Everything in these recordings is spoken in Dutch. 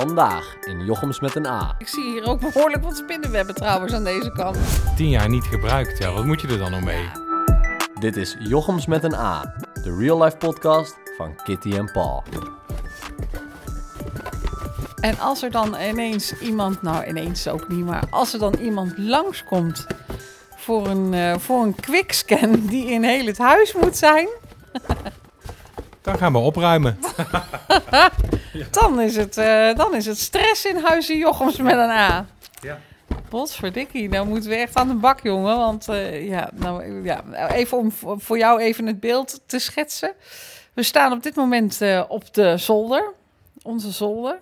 Vandaag in Jochems met een A. Ik zie hier ook behoorlijk wat spinnenwebben trouwens aan deze kant. Tien jaar niet gebruikt, ja, wat moet je er dan nog mee? Dit is Jochems met een A, de real life podcast van Kitty en Paul. En als er dan ineens iemand, nou ineens ook niet, maar als er dan iemand langskomt voor een, eh, voor een quickscan die in heel het huis moet zijn, Dan gaan we opruimen. dan is het, eh, dan is het stress in huizen Jochems met een A. Ja. Potverdikkie, nou moeten we echt aan de bak, jongen. Want eh, ja, nou, ja, even om voor voor jou even het beeld te schetsen. We staan op dit moment eh, op de zolder, onze zolder.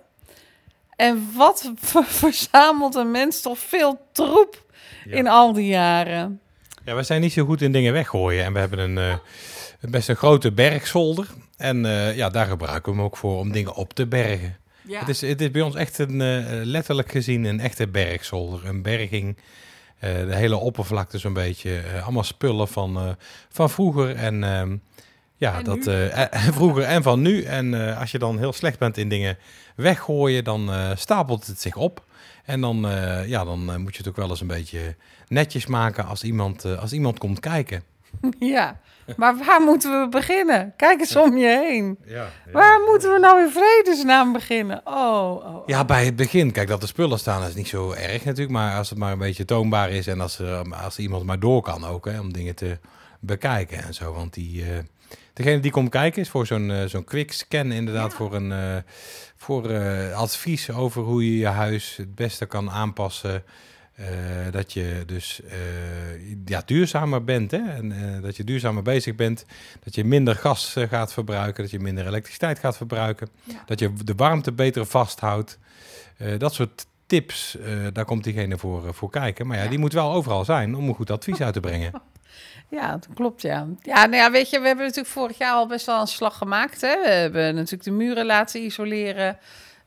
En wat ver- verzamelt een mens toch veel troep Ja. in al die jaren. Ja, wij zijn niet zo goed in dingen weggooien. En we hebben een eh, best een grote bergzolder. En eh, ja, daar gebruiken we hem ook voor om dingen op te bergen. Ja. Het, is, het is bij ons echt een, eh, letterlijk gezien een echte bergzolder. Een berging. eh, de hele oppervlakte zo'n beetje. allemaal spullen van, van vroeger. En ehm, ja, En dat vroeger en van nu. En als je dan heel slecht bent in dingen weggooien, dan stapelt het zich op. En dan, ja, dan moet je het ook wel eens een beetje netjes maken als iemand, als iemand komt kijken. ja, maar waar moeten we beginnen? Kijk eens om je heen. Ja, Waar moeten we nou in vredesnaam beginnen? Oh, oh, oh. Ja, bij het begin. Kijk, dat er spullen staan is niet zo erg natuurlijk. Maar als het maar een beetje toonbaar is en als, er, als iemand maar door kan ook, hè, om dingen te bekijken en zo. Want die, eh, degene die komt kijken is voor zo'n eh, zo'n quick scan inderdaad. Ja. Voor, een, eh, voor eh, advies over hoe je je huis het beste kan aanpassen. Eh, dat je dus eh, ja, duurzamer bent. Hè? En eh, dat je duurzamer bezig bent. Dat je minder gas gaat verbruiken. Dat je minder elektriciteit gaat verbruiken. Ja. Dat je de warmte beter vasthoudt. Dat soort tips, daar komt diegene voor, voor kijken. Maar ja, Ja. die moet wel overal zijn om een goed advies uit te brengen. Ja, dat klopt, ja. Ja, nou ja, weet je, we hebben natuurlijk vorig jaar al best wel een slag gemaakt. Hè? We hebben natuurlijk de muren laten isoleren.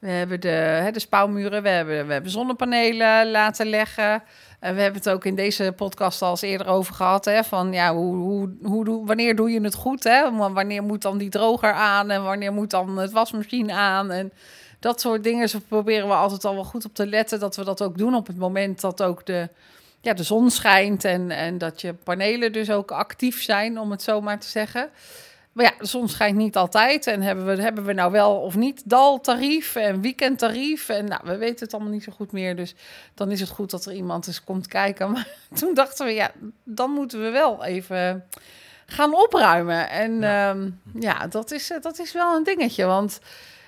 We hebben de, hè, de spouwmuren, we hebben, we hebben zonnepanelen laten leggen. En we hebben het ook in deze podcast al eens eerder over gehad. Hè? Van ja, hoe, hoe, hoe, wanneer doe je het goed? Hè? Wanneer moet dan die droger aan? En wanneer moet dan het wasmachine aan? En dat soort dingen. Zo proberen we altijd al wel goed op te letten. Dat we dat ook doen op het moment dat ook de, ja, de zon schijnt. En, en dat je panelen dus ook actief zijn, om het zo maar te zeggen. Maar ja, de zon schijnt niet altijd. En hebben we, hebben we nou wel of niet daltarief en weekendtarief? En nou, we weten het allemaal niet zo goed meer. Dus dan is het goed dat er iemand eens komt kijken. Maar toen dachten we, ja, dan moeten we wel even gaan opruimen. En ja, ja dat, is, eh, dat is wel een dingetje. Want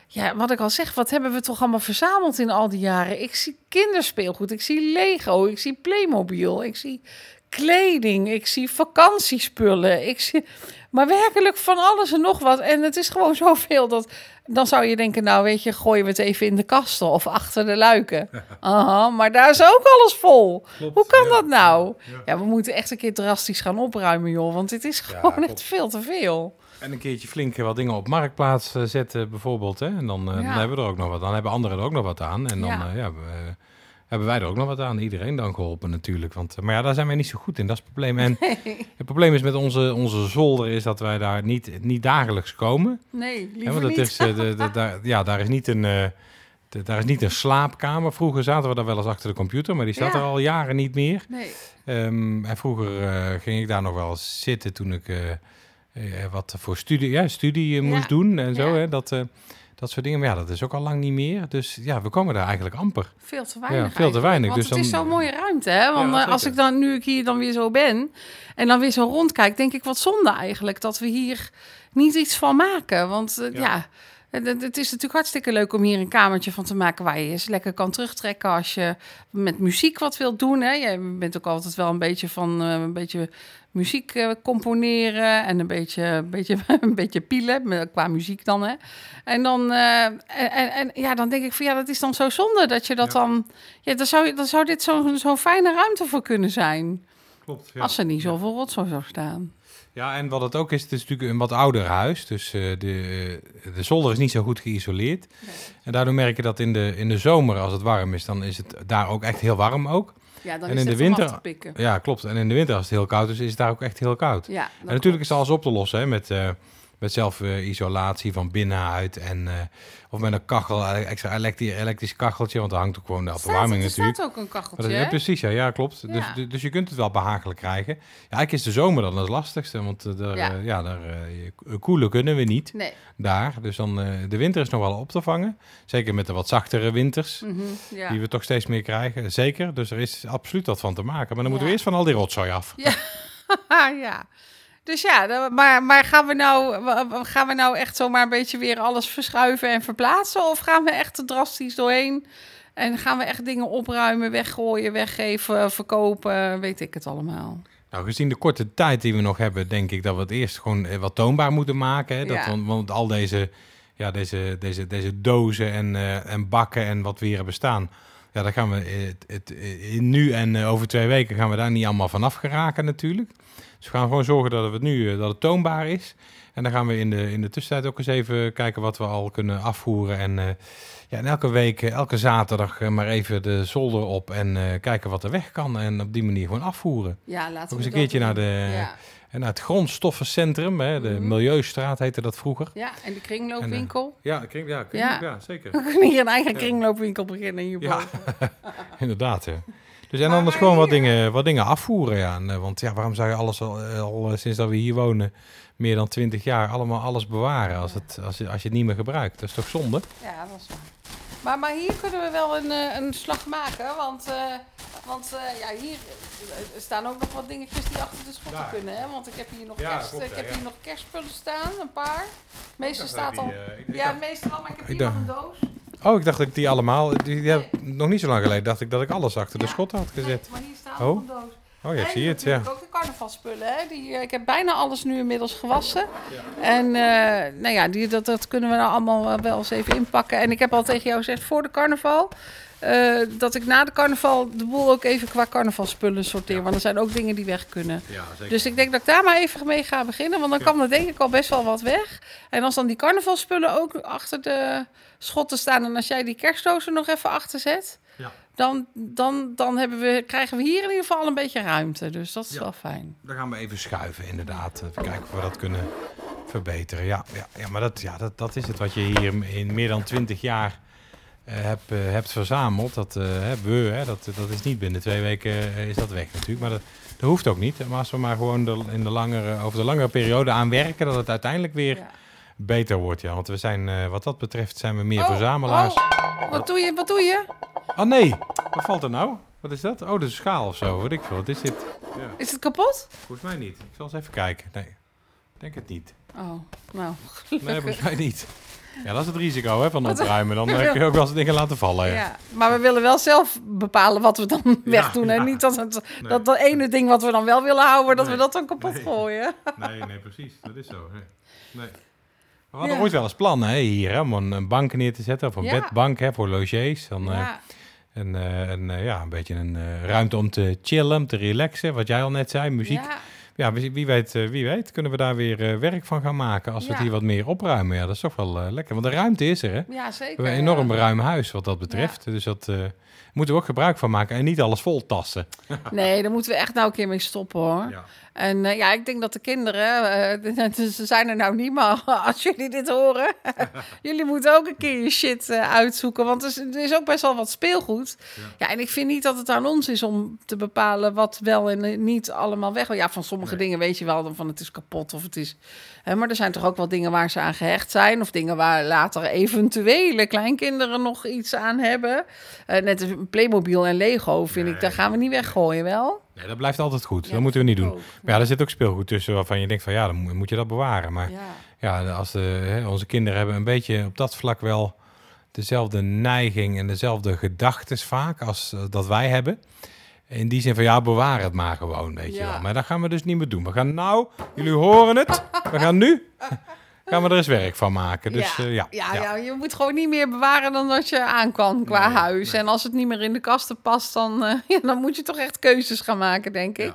ja, wat ik al zeg, wat hebben we toch allemaal verzameld in al die jaren? Ik zie kinderspeelgoed, ik zie Lego, ik zie Playmobil, ik zie kleding, ik zie vakantiespullen, ik zie... Maar werkelijk van alles en nog wat. En het is gewoon zoveel dat... Dan zou je denken, nou weet je, gooien we het even in de kasten of achter de luiken. Aha, maar daar is ook alles vol. Hoe kan dat nou? Ja. we moeten echt een keer drastisch gaan opruimen, joh. Want dit is gewoon klopt. echt veel te veel. En een keertje flink wat dingen op marktplaats eh, zetten bijvoorbeeld. Hè? En dan, eh, Ja. dan hebben we er ook nog wat. Dan hebben anderen er ook nog wat aan. En dan Ja. eh, ja, we- hebben wij er ook nog wat aan. Iedereen dan geholpen natuurlijk. Want, eh, maar ja, daar zijn wij niet zo goed in. Dat is het probleem. En het probleem is met onze, onze zolder is dat wij daar niet, niet dagelijks komen. Nee, liever want het niet. is, eh, de, de, daar, ja, daar is niet een... de- daar is niet een slaapkamer. Vroeger zaten we daar wel eens achter de computer, maar die staat Ja. er al jaren niet meer. Nee. Ehm, en vroeger ging ik daar nog wel eens zitten toen ik wat voor studie, ja, studie moest Ja. doen en zo. Hè, dat, dat soort dingen. Maar ja, dat is ook al lang niet meer. Dus ja, we komen daar eigenlijk amper. Veel te weinig. Ja, veel te weinig. Want Dus het is zo'n mooie ruimte, hè? Want Ja, eh, als ik dan nu ik hier dan weer zo ben en dan weer zo rondkijk, denk ik wat zonde eigenlijk dat we hier niet iets van maken. Want eh, Ja. Ja. Het, het- is natuurlijk hartstikke leuk om hier een kamertje van te maken waar je eens lekker kan terugtrekken als je met muziek wat wilt doen. Hè. Je bent ook altijd wel een beetje van eh, een beetje muziek eh, componeren en een beetje, een beetje, een beetje pielen met- qua muziek dan. Hè. En dan, eh, en, en, ja, dan denk ik van ja, dat is dan zo zonde dat je dat Ja. dan. Ja, dan zou, dan zou dit zo'n zo'n fijne ruimte voor kunnen zijn. Klopt. Als er niet zoveel rotzooi zou staan. Ja, en wat het ook is, het is natuurlijk een wat ouder huis. Dus eh, de, de zolder is niet zo goed geïsoleerd. En daardoor merk je dat in de, in de zomer, als het warm is, dan is het daar ook echt heel warm ook. Ja, dan En is in het de winter- te pikken. Ja, klopt. En in de winter, als het heel koud is, is het daar ook echt heel koud. Ja, En natuurlijk is alles op te lossen hè, met, eh, met zelfisolatie van binnenuit. En, eh, of met een kachel, eh, extra elektri elektrisch kacheltje, want er hangt ook gewoon de verwarming er natuurlijk. staat ook een kacheltje, dat- ja, precies, ja, ja klopt. Ja. Dus, dus, dus je kunt het wel behagelijk krijgen. Ja, eigenlijk is de zomer dan het lastigste, want eh, daar, Ja. daar, koelen kunnen we niet Nee. daar. Dus dan, de winter is nog wel op te vangen. Zeker met de wat zachtere winters, Mhm, ja. die we toch steeds meer krijgen. Zeker, dus er is absoluut wat van te maken. Maar dan moeten we eerst van al die rotzooi af. Ja. Dus ja, maar, maar gaan, we nou, gaan we nou echt zomaar een beetje weer alles verschuiven en verplaatsen? Of gaan we echt drastisch doorheen? En gaan we echt dingen opruimen, weggooien, weggeven, verkopen, weet ik het allemaal. Nou, gezien de korte tijd die we nog hebben, denk ik dat we het eerst gewoon eh, wat toonbaar moeten maken. Hè? Dat, Ja. want, want al deze, ja, deze, deze, deze dozen en, eh, en bakken en wat we hier hebben staan. Ja, daar gaan we het, nu en eh, over twee weken gaan we daar niet allemaal vanaf geraken natuurlijk. Dus we gaan gewoon zorgen dat het nu eh, dat het toonbaar is. En dan gaan we in de, in de tussentijd ook eens even kijken wat we al kunnen afvoeren. En, eh, ja, en elke week, eh, elke zaterdag eh, maar even de zolder op en kijken wat er weg kan. En op die manier gewoon afvoeren. Ja, laten Ook eens een keertje naar, de, Ja. en naar het grondstoffencentrum, hè, de Mhm. Milieustraat heette dat vroeger. ja, en de kringloopwinkel. Ja, kring, ja, kring, Ja. ja. zeker. We kunnen hier een eigen kringloopwinkel beginnen hierboven. Ja, inderdaad. Hè. Dus en anders gewoon wat dingen, wat dingen afvoeren. Ja. En, want ja, waarom zou je alles al, eh, al eh, sinds dat we hier wonen, meer dan twintig jaar, allemaal alles bewaren als, het, als, je, als je het niet meer gebruikt? Dat is toch zonde? Ja, dat is waar. Maar, maar hier kunnen we wel een, eh, een slag maken, want, want ja, hier staan ook nog wat dingetjes die achter de schotten Daar. kunnen. Hè? Want ik heb hier nog, Ja, kerst, klopt, ik heb ja. hier nog kerstspullen staan, een paar. Meeste staat al. Ja, het meeste al, maar ik heb hier nog een doos. Oh, ik dacht dat ik die allemaal, die, die heb- nog niet zo lang geleden, dacht ik dat ik alles achter de schot had gezet. Nee, maar hier staat Oh. nog een doos. Oh ja, zie het, ja. ook de carnavalspullen. Hè? Die, eh, ik heb bijna alles nu inmiddels gewassen. En eh, nou ja, die, dat, dat kunnen we nou allemaal wel eens even inpakken. En ik heb al tegen jou gezegd voor de carnaval... eh, dat ik na de carnaval de boel ook even qua carnavalspullen sorteer. Want er zijn ook dingen die weg kunnen. Ja, zeker. Dus ik denk dat ik daar maar even mee ga beginnen. Want dan kan er denk ik al best wel wat weg. En als dan die carnavalspullen ook achter de schotten staan... en als jij die kerstdozen nog even achter zet... Ja. Dan, dan, dan hebben we, krijgen we hier in ieder geval al een beetje ruimte. Dus dat is wel fijn. Dan gaan we even schuiven, inderdaad. Even kijken of we dat kunnen verbeteren. Ja, ja, ja maar dat, ja, dat, dat is het wat je hier in meer dan twintig jaar eh, hebt, eh, hebt verzameld. Dat eh, hebben we, hè, dat, dat is niet binnen twee weken eh, is dat weg natuurlijk. Maar dat, dat hoeft ook niet. Maar als we maar gewoon de, in de langere, over de langere periode aan werken, dat het uiteindelijk weer Ja. beter wordt. Ja, want we zijn, eh, wat dat betreft, zijn we meer Oh, verzamelaars. oh, wat doe je? Wat doe je? Oh nee, wat valt er nou? Wat is dat? Oh, een schaal of zo. Wat ik veel. Wat is dit? Ja, Is het kapot? volgens mij niet. Ik zal eens even kijken. Nee, denk het niet. Oh, nou. Nee, volgens mij niet. Ja, dat is het risico hè, van opruimen. Dan eh, kun je ook wel eens dingen laten vallen. Ja. Ja. Maar we willen wel zelf bepalen wat we dan wegdoen. En ja. niet dat, het, Nee. dat dat ene ding wat we dan wel willen houden, dat Nee. we dat dan kapot Nee. gooien. Nee, nee, precies. Dat is zo. Nee. nee. We hadden Ja. ooit wel eens plannen hè, hier hè, om een, een bank neer te zetten. Of een Ja. bedbank hè, voor logiers. Dan, eh, en, eh, en eh, ja, een beetje een eh, ruimte om te chillen, om te relaxen. Wat jij al net zei, muziek. Ja. Ja, wie, wie weet, eh, wie weet kunnen we daar weer eh, werk van gaan maken. Als we het Ja. hier wat meer opruimen. Ja, dat is toch wel eh, lekker. Want de ruimte is er hè. ja, We zeker. hebben een enorm ja. ruim huis wat dat betreft. Dus dat moeten we ook gebruik van maken. En niet alles vol tassen. Nee, daar moeten we echt nou een keer mee stoppen hoor. Ja. En ja, ik denk dat de kinderen, ze zijn er nou niet, maar als jullie dit horen, jullie moeten ook een keer je shit uitzoeken. Want er is, er is ook best wel wat speelgoed. Ja. en ik vind niet dat het aan ons is om te bepalen wat wel en niet allemaal weg. Ja, van sommige Nee. dingen weet je wel dan van het is kapot of het is. Hè, maar er zijn toch ook wel dingen waar ze aan gehecht zijn. Of dingen waar later eventuele kleinkinderen nog iets aan hebben. Eh, net als Playmobil en Lego vind ik, daar gaan we niet weggooien wel. Nee, dat blijft altijd goed. Ja, dat moeten we niet doen. ook. Maar ja, er zit ook speelgoed tussen waarvan je denkt van ja, dan moet- moet je dat bewaren. Maar Ja. ja, als de, hè, onze kinderen hebben een beetje op dat vlak wel dezelfde neiging en dezelfde gedachten vaak als eh, dat wij hebben. In die zin van ja, bewaar het maar gewoon, weet je wel. Maar dat gaan we dus niet meer doen. We gaan nou, jullie horen het, we gaan nu, gaan we er eens werk van maken. Dus ja. eh, ja, Ja, ja, je moet gewoon niet meer bewaren dan dat je aan kan qua Nee, huis. nee. En als het niet meer in de kasten past, dan, eh, ja, dan moet je toch echt keuzes gaan maken, denk ik.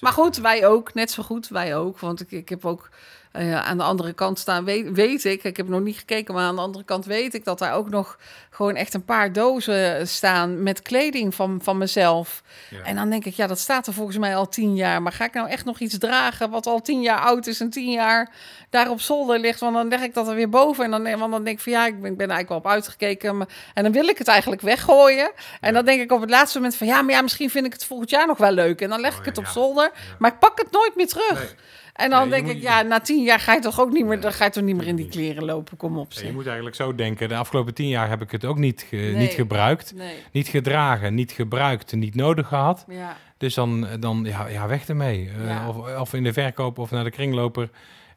Maar goed, wij ook, net zo goed, wij ook. Want ik, ik heb ook Eh, aan de andere kant staan, weet, weet ik, ik heb nog niet gekeken, maar aan de andere kant weet ik dat daar ook nog gewoon echt een paar dozen staan met kleding van, van mezelf. Ja. En dan denk ik, ja, dat staat er volgens mij al tien jaar. Maar ga ik nou echt nog iets dragen wat al tien jaar oud is en tien jaar daar op zolder ligt? Want dan leg ik dat er weer boven. En dan, want dan denk ik van ja, ik ben, ik ben eigenlijk wel op uitgekeken. Maar, en dan wil ik het eigenlijk weggooien. En dan denk ik op het laatste moment van ja, maar ja, misschien vind ik het volgend jaar nog wel leuk. En dan leg ik Oh, het op zolder. Maar ik pak het nooit meer terug. Nee. En dan denk moet- ik, ja, na tien jaar ga je toch ook niet meer, dan ga je toch niet meer in die kleren lopen. Kom op, Ja, zeg. je moet eigenlijk zo denken. De afgelopen tien jaar heb ik het ook niet, ge- Nee. niet gebruikt. Nee. Niet gedragen, niet gebruikt, niet nodig gehad. Ja. Dus dan, dan ja, ja, weg ermee. Eh, of, of in de verkoop of naar de kringloper.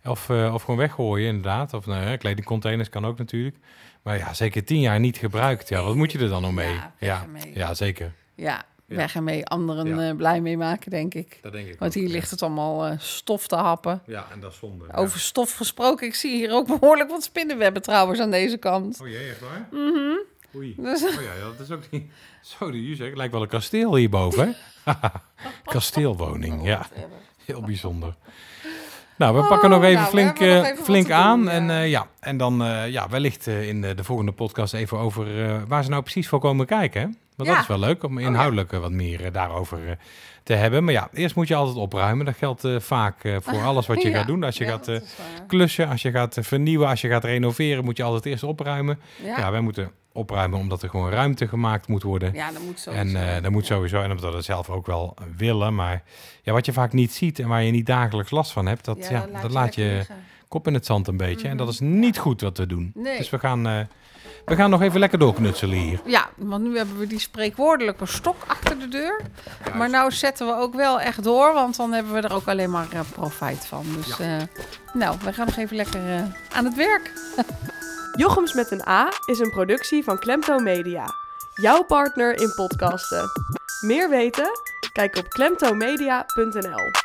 Of, eh, of gewoon weggooien, inderdaad. Of nou, ja, kledingcontainers kan ook natuurlijk. Maar ja, zeker tien jaar niet gebruikt. Ja, wat moet je er dan nog mee? Ja, ja, ja, zeker. Ja. Weg ermee. Anderen eh, blij mee maken, denk ik. Dat denk ik Want hier ligt het allemaal eh, stof te happen. Ja, en dat is zonde. Over stof gesproken, ik zie hier ook behoorlijk wat spinnenwebben trouwens aan deze kant. Oh jee, echt waar? Mhm. Oei. Dus, Oh ja, dat is ook niet... Zo, die zeg. Lijkt wel een kasteel hierboven? Kasteelwoning, ja. Heel bijzonder. Nou, we Oh, pakken nog even nou, flink, nog eh, even flink aan. doen, En, ja. ja, en dan ja, wellicht in de, de volgende podcast even over waar ze nou precies voor komen kijken. Hè? Want Ja. dat is wel leuk om inhoudelijk eh, wat meer eh, daarover eh, te hebben. Maar ja, eerst moet je altijd opruimen. Dat geldt vaak voor alles wat je Ja. gaat doen. Als je Ja, gaat dat klussen, als je gaat vernieuwen, als je gaat renoveren, moet je altijd eerst opruimen. Ja. Wij moeten opruimen omdat er gewoon ruimte gemaakt moet worden. ja, dat moet zo. En dat moet sowieso, en omdat we het zelf ook wel willen. Maar ja, wat je vaak niet ziet en waar je niet dagelijks last van hebt, dat, ja, dat laat je kop in het zand een beetje. En dat is niet goed wat we doen. Nee. Dus we gaan, we gaan nog even lekker doorknutselen hier. Ja, want nu hebben we die spreekwoordelijke stok achter de deur. Maar nou zetten we ook wel echt door, want dan hebben we er ook alleen maar eh, profijt van. Dus eh, nou, we gaan nog even lekker eh, aan het werk. Jochems met een A is een productie van Klemto Media. Jouw partner in podcasten. Meer weten? Kijk op klemtomedia.nl.